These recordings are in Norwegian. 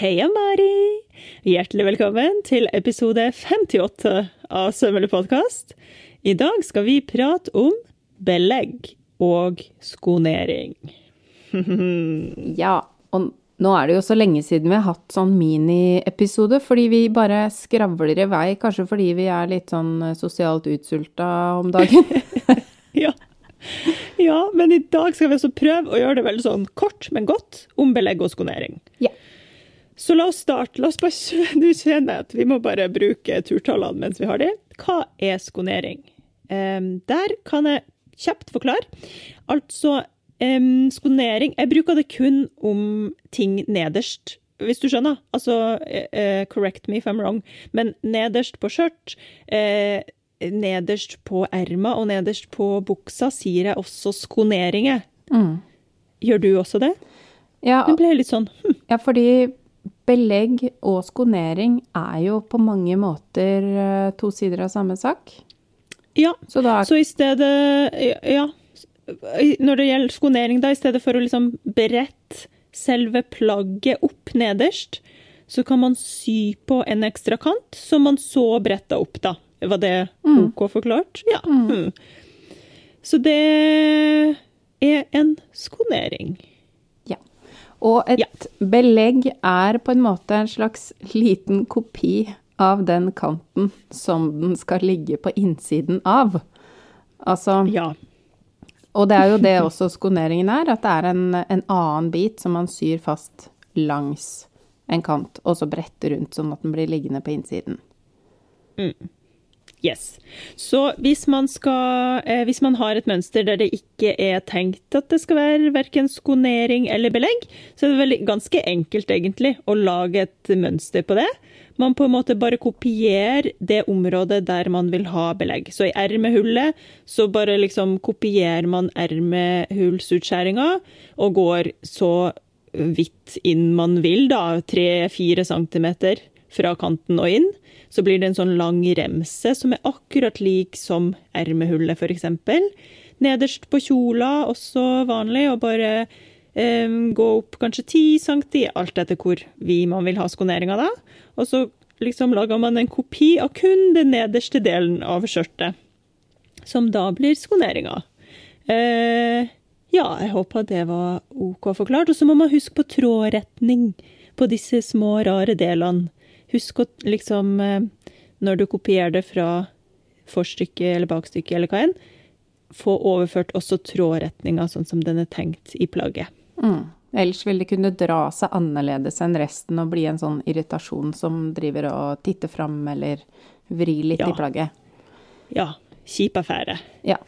Heia Mari! Hjertelig velkommen til episode 58 av Sømmelig podkast. I dag skal vi prate om belegg og skonering. ja, og nå er det jo så lenge siden vi har hatt sånn miniepisode, fordi vi bare skravler i vei, kanskje fordi vi er litt sånn sosialt utsulta om dagen. ja. ja, men i dag skal vi også prøve å gjøre det veldig sånn kort, men godt om belegg og skonering. Ja. Så la oss starte. La oss bare, du kjenner at vi må bare bruke turtallene mens vi har de. Hva er skonering? Um, der kan jeg kjapt forklare. Altså Um, skonering Jeg bruker det kun om ting nederst, hvis du skjønner. Altså, uh, correct me if I'm wrong, men nederst på skjørt, uh, nederst på erma og nederst på buksa sier jeg også skoneringer. Mm. Gjør du også det? Ja, det ble litt sånn hm. Ja, fordi belegg og skonering er jo på mange måter to sider av samme sak. Ja, så, da, så i stedet Ja, når det gjelder skonering, da, i stedet for å liksom brette selve plagget opp nederst, så kan man sy på en ekstra kant, som man så bretta opp, da. Var det mm. OK forklart? Ja. Mm. mm. Så det er en skonering. Og et ja. belegg er på en måte en slags liten kopi av den kanten som den skal ligge på innsiden av. Altså ja. Og det er jo det også skoneringen er, at det er en, en, annen bit som man syr fast langs en kant, og så bretter rundt sånn at den blir liggende på innsiden. Mm. Yes. Så hvis man, skal, eh, hvis man har et mønster der det ikke er tenkt at det skal være verken skonering eller belegg, så er det veldig, ganske enkelt egentlig å lage et mønster på det man på en måte bare kopierer det området der man vil ha belegg. Så i ermehullet så bare liksom kopierer man ermehullsutskjæringa og går så vidt inn man vil, da, tre-fire centimeter fra kanten og inn. Så blir det en sånn lang remse som er akkurat lik som ermehullet, f.eks. Nederst på kjola, også vanlig, og bare um, gå opp kanskje 10 cm, alt etter hvor vi man vil ha skoneringa da. Og så liksom lager man en kopi av kun den nederste delen av skjørtet, som da blir skoneringa. Eh, ja, jeg håper det var OK forklart. Og så må man huske på trådretning på disse små, rare delene. Husk å liksom eh, Når du kopierer det fra forstykket eller bakstykket eller hva enn, få overført også trådretninga sånn som den er tenkt i plagget. Mm. Ellers vil det kunne dra seg annerledes enn resten og bli en sånn irritasjon som driver og titter fram eller vrir litt ja. i plagget. Ja. Kjip affære. Ja.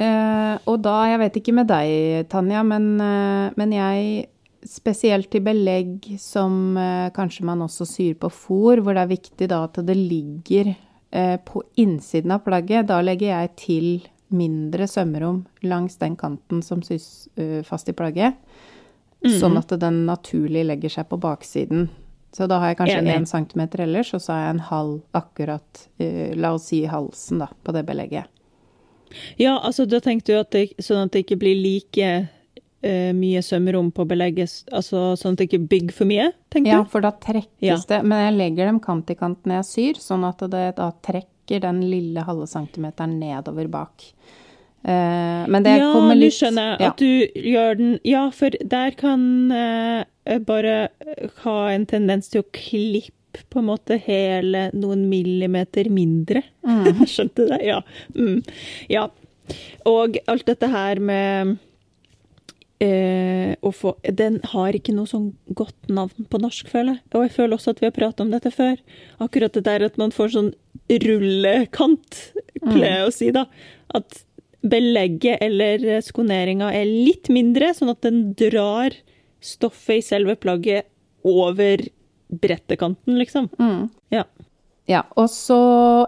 Uh, og da, jeg vet ikke med deg, Tanja, men, uh, men jeg Spesielt til belegg som eh, kanskje man også syr på fôr, hvor det er viktig da at det ligger eh, på innsiden av plagget. Da legger jeg til mindre sømrom langs den kanten som sys uh, fast i plagget. Mm. Sånn at den naturlig legger seg på baksiden. Så da har jeg kanskje en 1 cm ellers, og så har jeg en halv akkurat, la oss si halsen, da, på det belegget. Ja, altså da tenkte du at det, sånn at det ikke blir like uh, mye sømrom på belegget, altså sånn at det ikke bygger for mye, tenker du? Ja, for da trekkes ja. det. Men jeg legger dem kant i kant når jeg syr, sånn at det da trekker den lille halve centimeteren nedover bak. Uh, men det ja, kommer litt Ja, nå skjønner jeg at du gjør den Ja, for der kan uh, jeg bare ha en tendens til å klippe på en måte hele noen millimeter mindre. Mm. Skjønte det? Ja. Mm. ja. Og alt dette her med å få Den har ikke noe sånn godt navn på norsk, føler jeg. Og jeg føler også at vi har pratet om dette før. Akkurat det der at man får sånn rullekant, pleier jeg mm. å si, da. At belegget eller skoneringa er litt mindre, sånn at den drar stoffet i selve plagget over brettekanten, liksom. Mm. Ja. Ja, og så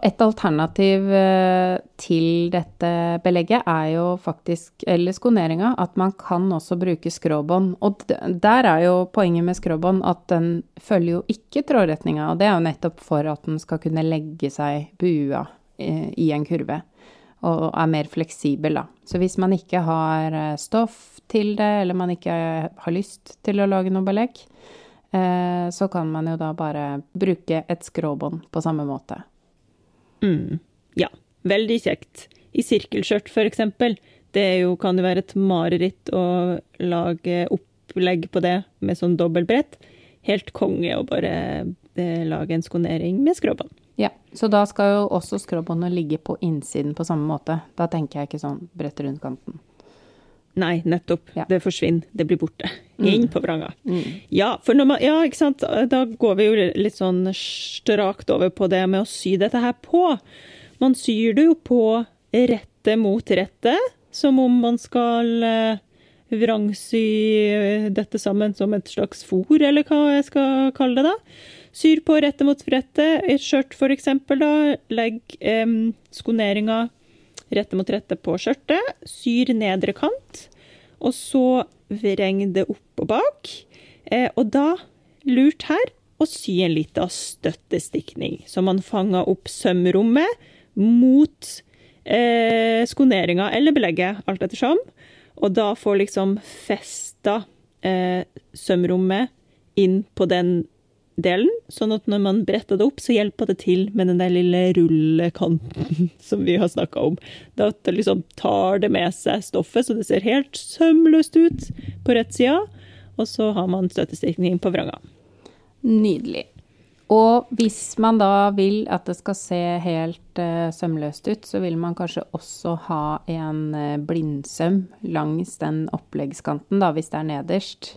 et alternativ eh, til dette belegget er jo faktisk, eller skoneringa, at man kan også bruke skråbånd. Og der er jo poenget med skråbånd at den følger jo ikke trådretninga, og det er jo nettopp for at den skal kunne legge seg bua eh, i en kurve og er mer fleksibel, da. Så hvis man ikke har eh, stoff til det, eller man ikke har lyst til å lage noe belegg, så kan man jo da bare bruke et skråbånd på samme måte. Mm. Ja, veldig kjekt. I sirkelskjørt, for eksempel. Det jo, kan jo være et mareritt å lage opplegg på det med sånn dobbeltbrett. Helt konge å bare eh, lage en skonering med skråbånd. Ja, så da skal jo også skråbåndet ligge på innsiden på samme måte. Da tenker jeg ikke sånn brett rundt kanten. Nei, nettopp. Ja. Det forsvinner. Det blir borte. Mm. Inn på vranga. Mm. Ja, for når man, ja, ikke sant? da går vi jo litt sånn strakt over på det med å sy dette her på. Man syr det jo på rette mot rette, som om man skal eh, vrangsy eh, dette sammen som et slags fôr, eller hva jeg skal kalle det da. Syr på rette mot rette. Et skjørt for eksempel da, legg eh, skoneringa rette mot rette på skjørtet, syr nedre kant, og så vreng det opp og bak. Eh, og da, lurt her, å sy en liten støttestikning, så man fanger opp sømrommet mot eh, skoneringa eller belegget, alt ettersom. Og da får liksom festa eh, sømrommet inn på den delen, sånn at når man bretter det opp, så hjelper det til med den der lille rullekanten som vi har snakka om. Da liksom tar det med seg stoffet, så det ser helt sømløst ut på rett side. Og så har man støttestikning på vranga. Nydelig. Og hvis man da vil at det skal se helt uh, sømløst ut, så vil man kanskje også ha en uh, blindsøm langs den oppleggskanten, da, hvis det er nederst.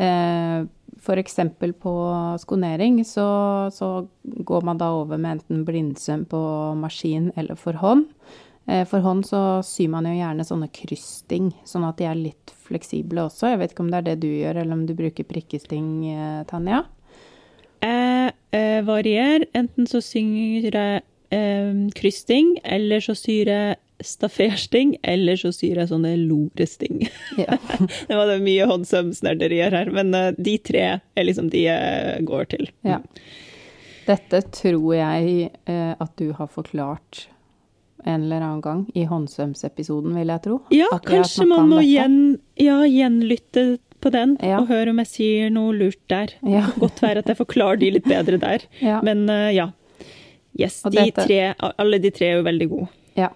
Uh, F.eks. på skonering så, så går man da over med enten blindsøm på maskin eller for hånd. Eh, For hånd så syr man jo gjerne sånne kryssting, sånn at de er litt fleksible også. Jeg vet ikke om det er det du gjør, eller om du bruker prikkesting, eh, Tanja? Jeg eh, varierer. Enten så synger jeg eh, kryssting, eller så syr jeg staffersting, eller så syr jeg sånne loresting. Ja. det var det mye håndsømsnerderier her, men eh, de tre er liksom de jeg går til. Ja. Dette tror jeg eh, at du har forklart en eller annen gang i håndsømsepisoden, vil jeg tro. Ja, kanskje man må gjen, ja, gjenlytte på den, Ja. og høre om jeg sier noe lurt der. Ja. Godt være at jeg forklarer de litt bedre der. Ja. Men uh, ja. Yes, de tre, alle de tre er jo veldig gode. Ja.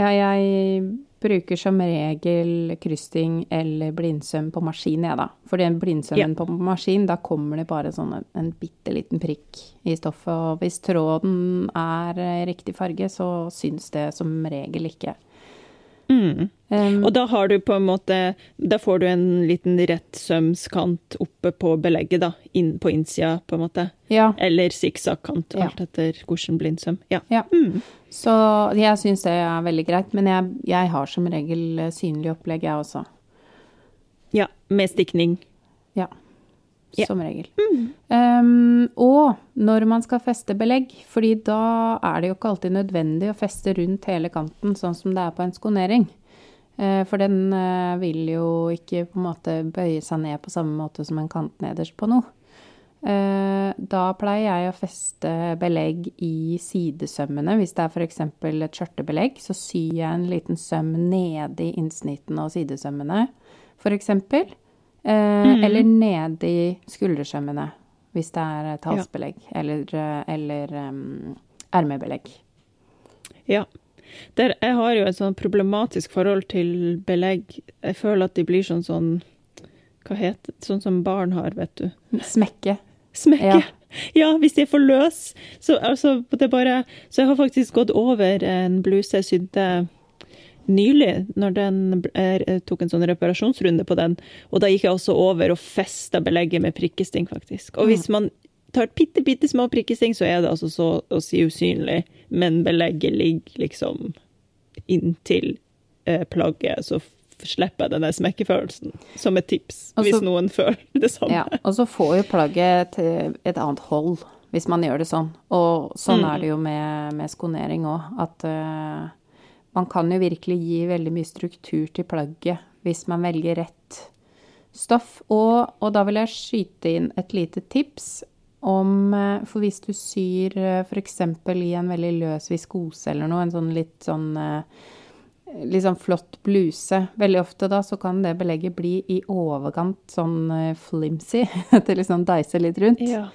ja, jeg bruker som regel krysting eller blindsøm på maskin, jeg, da. For den blindsømmen på maskin, da kommer det bare sånn en, en bitte liten prikk i stoffet. Og hvis tråden er i riktig farge, så syns det som regel ikke. Mm. Um, Og da har du på en måte Da får du en liten rett sømskant oppe på belegget, da. Inn på innsida, på en måte. ja, Eller sikksakkant, Ja. alt etter hvordan blindsøm. Ja. ja. Mm. Så jeg syns det er veldig greit. Men jeg, jeg har som regel synlig opplegg, jeg også. ja. Med stikning. Ja. Ja. Som regel. Um, og når man skal feste belegg, fordi da er det jo ikke alltid nødvendig å feste rundt hele kanten, sånn som det er på en skonering. Uh, for den uh, vil jo ikke på en måte bøye seg ned på samme måte som en kant nederst på noe. Uh, da pleier jeg å feste belegg i sidesømmene. Hvis det er f.eks. et skjørtebelegg, så syr jeg en liten søm nedi innsnittene og sidesømmene, f.eks. Eh, Eller i skuldersømmene, hvis det er et halsbelegg. Eller, eh, eller um, ermebelegg. Ja. Der, jeg har jo et sånn problematisk forhold til belegg. Jeg føler at de blir sånn sånn Hva heter det? Sånn som barn har, vet du. Smekke. Smekke. Ja. Ja. hvis de er for løs. Så, altså, det bare, så jeg har faktisk gått over en bluse jeg sydde nylig, når den jeg tok en sånn reparasjonsrunde på den. Og da gikk jeg også over og festa belegget med prikkesting, faktisk. Og hvis man tar bitte, bitte små prikkesting, så er det altså så å si usynlig, men belegget ligger liksom inntil eh, plagget, så slipper jeg den der smekkefølelsen. Som et tips, så- hvis noen føler det samme. Ja, og så får jo plagget til et annet hold hvis man gjør det sånn. Og sånn Mm. er det jo med, med skonering òg, at eh, man kan jo virkelig gi veldig mye struktur til plagget hvis man velger rett stoff. Og, og da vil jeg skyte inn et lite tips om eh, For hvis du syr f.eks. i en veldig løs viskose eller noe, en sånn litt sånn litt sånn flott bluse. Veldig ofte da så kan det belegget bli i overkant sånn eh, flimsy. Det liksom deiser litt rundt. Ja.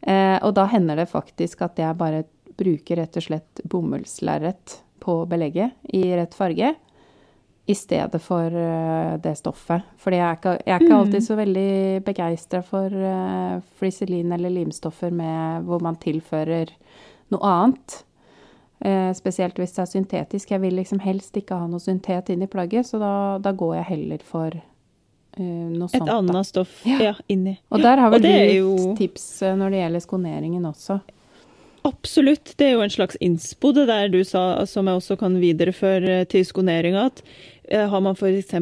Eh, og da hender det faktisk at jeg bare bruker rett og slett bomullslerret på belegget i rett farge. I stedet for eh, det stoffet. Fordi jeg er ikke, jeg er ikke Mm. alltid så veldig begeistra for uh, fliselin eller limstoffer med, hvor man tilfører noe annet. Uh, spesielt hvis det er syntetisk. Jeg vil liksom helst ikke ha noe syntet inn i plagget, så da, da går jeg heller for uh, noe Et sånt. Et annet stoff Ja. ja. inni. Og der har vel du jo- tips når det gjelder skoneringen også. Absolutt. Det er jo en slags innspo, det der du sa, som jeg også kan videreføre til skoneringa. At har man f.eks.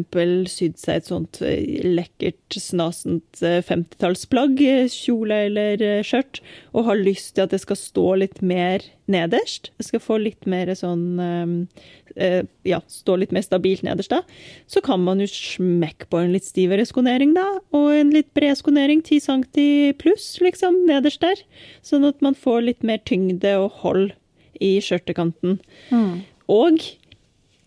sydd seg et sånt eh, lekkert, snasent eh, 50-tallsplagg, eh, kjole eller eh, skjørt, og har lyst til at det skal stå litt mer nederst, det skal få litt mer sånn eh, eh, Ja, stå litt mer stabilt nederst, da, så kan man jo smekke på en litt stivere skonering, da, og en litt bred skonering, 10 cm pluss, liksom, nederst der. Sånn at man får litt mer tyngde og hold i skjørtekanten. Og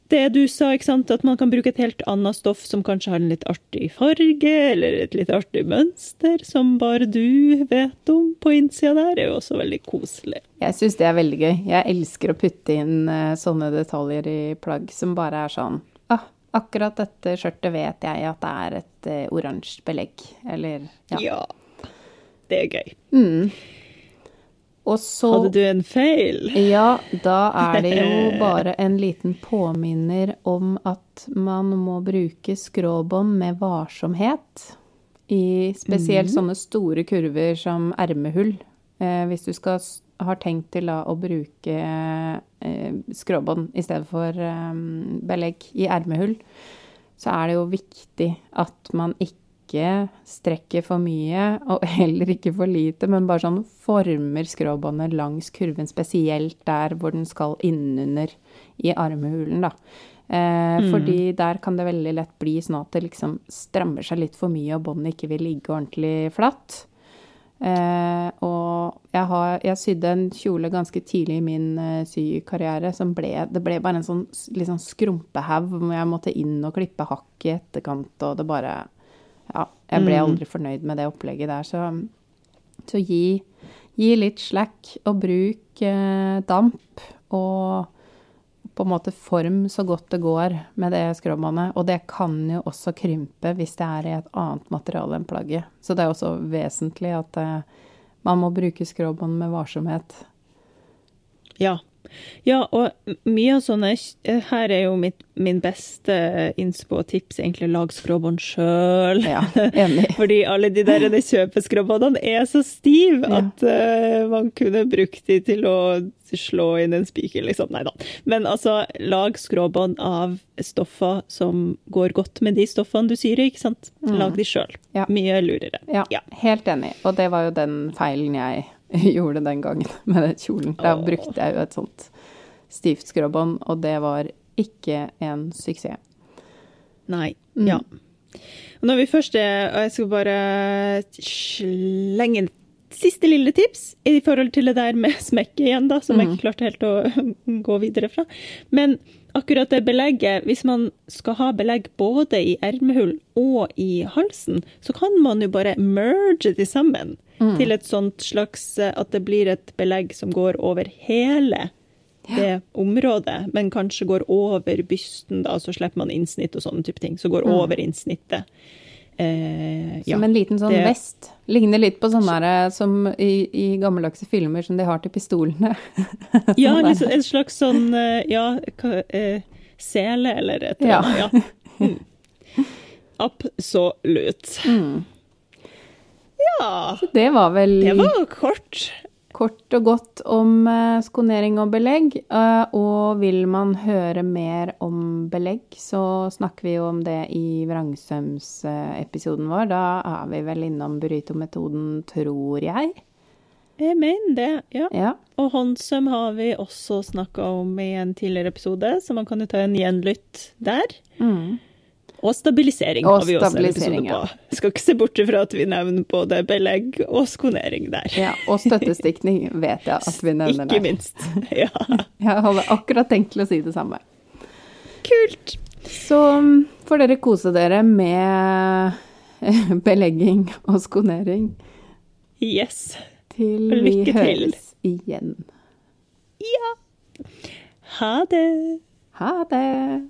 det du sa, ikke sant, at man kan bruke et helt annet stoff som kanskje har en litt artig farge, eller et litt artig mønster, som bare du vet om på innsida der, er jo også veldig koselig. Jeg syns det er veldig gøy. Jeg elsker å putte inn eh, sånne detaljer i plagg som bare er sånn ah, Akkurat dette skjørtet vet jeg at det er et uh, oransje belegg, eller ja. Ja. Det er gøy. Mm. Så Hadde du en feil? Ja, da er det jo bare en liten påminner om at man må bruke skråbånd med varsomhet. I spesielt sånne store kurver som ermehull. Eh, hvis du skal, har tenkt til da, å bruke eh, skråbånd i stedet for eh, belegg i ermehull, så er det jo viktig at man ikke strekker for mye, og heller ikke for lite, men bare sånn former skråbåndet langs kurven, spesielt der hvor den skal innunder i armhulen, da. Eh, Fordi der kan det veldig lett bli sånn at det liksom strammer seg litt for mye, og båndet ikke vil ligge ordentlig flatt. Eh, og jeg, har, jeg sydde en kjole ganske tidlig i min eh, sykarriere som ble Det ble bare en sånn liksom skrumpehaug hvor jeg måtte inn og klippe hakk i etterkant, og det bare Ja, jeg ble Mm. aldri fornøyd med det opplegget der, så, så gi, gi litt slack, og bruk eh, damp og på en måte form så godt det går med det skråbåndet. Og det kan jo også krympe hvis det er i et annet materiale enn plagget. Så det er også vesentlig at eh, man må bruke skråbånd med varsomhet. Ja. Ja, og mye av sånne eh, Her er jo mitt, min beste innspo og tips egentlig lag skråbånd sjøl. Ja, enig. Fordi alle de der de kjøpeskråbåndene er så stive Ja. at uh, man kunne brukt de til å slå inn en spiker, liksom. Nei da. Men altså, lag skråbånd av stoffer som går godt med de stoffene du syr i, ikke sant. Lag de sjøl. Ja. Mye lurere. Ja, Ja. helt enig. Og det var jo den feilen jeg gjorde den gangen med den kjolen. Da Åh. brukte jeg jo et sånt stivt skråbånd, og det var ikke en suksess. Nei. Mm. Ja. Når vi først er Og jeg skal bare slenge inn siste lille tips i forhold til det der med smekket igjen, da, som jeg ikke klarte helt å gå videre fra. Men akkurat det belegget, hvis man skal ha belegg både i ermehull og i halsen, så kan man jo bare merge de sammen til et sånt slags eh, At det blir et belegg som går over hele det området, men kanskje går over bysten, da, så slipper man innsnitt og sånne type ting. Så går over innsnittet. Eh, ja. Som en liten sånn det- vest. Ligner litt på sånne der, som i, i gammeldagse filmer som de har til pistolene. Ja, Sånn liksom en slags sånn eh, Ja, eh, sele eller et eller annet. Ja. Mm. Absolutt. Mm. Ja. Det var vel Det var kort. Kort og godt om eh, skonering og belegg. eh, og vil man høre mer om belegg, så snakker vi jo om det i vrangsømsepisoden vår. Da er vi vel innom burrito-metoden, tror jeg. Jeg mener det, ja. Ja. Og håndsøm har vi også snakka om i en tidligere episode, så man kan jo ta en gjenlytt der. Mm. Og stabilisering Og har vi også en episode på. Skal ikke se bort fra at vi nevner både belegg og skonering der. ja. Og støttestikning vet jeg at vi nevner Ikke der. minst. Ja. Jeg hadde akkurat tenkt til å si det samme. kult! Så mm, får dere kose dere med belegging og skonering Yes. til Og vi høres til. igjen. Ja. Ha det. Ha det!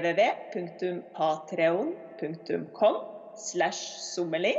www.patreon.com slash sommeli